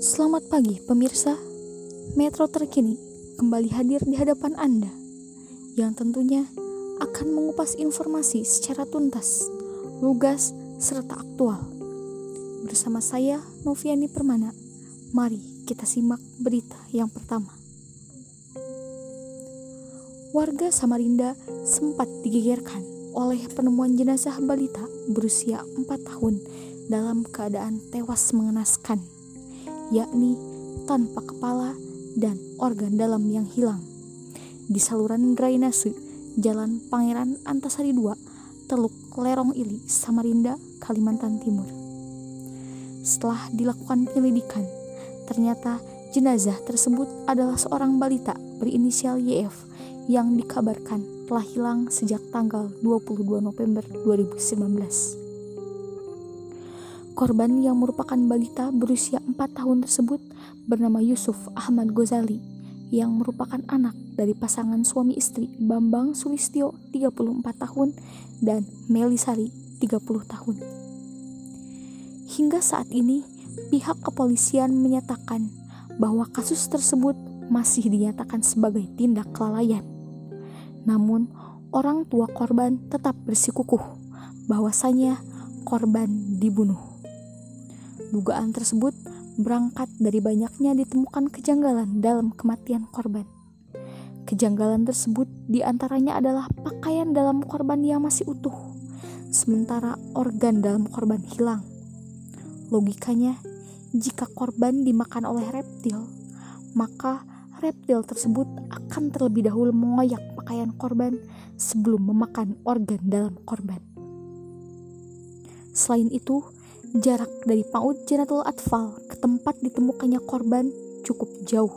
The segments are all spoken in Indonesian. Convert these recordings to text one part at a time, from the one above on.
Selamat pagi pemirsa. Metro terkini kembali hadir di hadapan Anda yang tentunya akan mengupas informasi secara tuntas, lugas, serta aktual. Bersama saya Noviani Permana. Mari kita simak berita yang pertama. Warga Samarinda sempat digegerkan oleh penemuan jenazah balita berusia 4 tahun dalam keadaan tewas mengenaskan, yakni tanpa kepala dan organ dalam yang hilang. Di saluran drainase Jalan Pangeran Antasari II, Teluk Lerong Ili, Samarinda, Kalimantan Timur. Setelah dilakukan penyelidikan, ternyata jenazah tersebut adalah seorang balita berinisial YF yang dikabarkan telah hilang sejak tanggal 22 November 2019. Korban yang merupakan balita berusia 4 tahun tersebut bernama Yusuf Ahmad Gozali yang merupakan anak dari pasangan suami istri Bambang Sulistyo 34 tahun dan Melisari 30 tahun. Hingga saat ini, pihak kepolisian menyatakan bahwa kasus tersebut masih dinyatakan sebagai tindak kelalaian namun, orang tua korban tetap bersikukuh bahwasanya korban dibunuh. Dugaan tersebut berangkat dari banyaknya ditemukan kejanggalan dalam kematian korban. Kejanggalan tersebut di antaranya adalah pakaian dalam korban yang masih utuh, sementara organ dalam korban hilang. Logikanya, jika korban dimakan oleh reptil, maka reptil tersebut akan terlebih dahulu mengoyak pakaian korban sebelum memakan organ dalam korban. Selain itu, jarak dari PAUD Janatul Atfal ke tempat ditemukannya korban cukup jauh,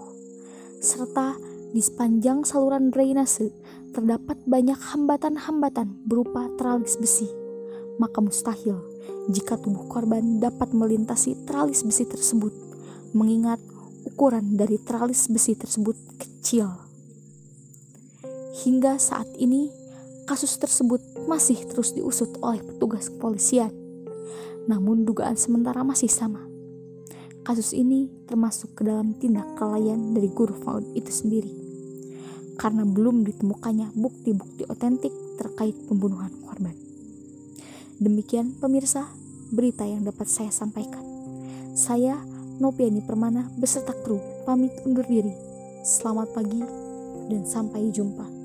serta di sepanjang saluran drainase terdapat banyak hambatan-hambatan berupa teralis besi. Maka mustahil jika tubuh korban dapat melintasi teralis besi tersebut, mengingat ukuran dari teralis besi tersebut kecil. Hingga saat ini, kasus tersebut masih terus diusut oleh petugas kepolisian. Namun dugaan sementara masih sama. Kasus ini termasuk ke dalam tindak kelalaian dari guru FAUD itu sendiri. Karena belum ditemukannya bukti-bukti otentik terkait pembunuhan korban. Demikian pemirsa, berita yang dapat saya sampaikan. Saya Nopiani Permana beserta kru pamit undur diri. Selamat pagi dan sampai jumpa.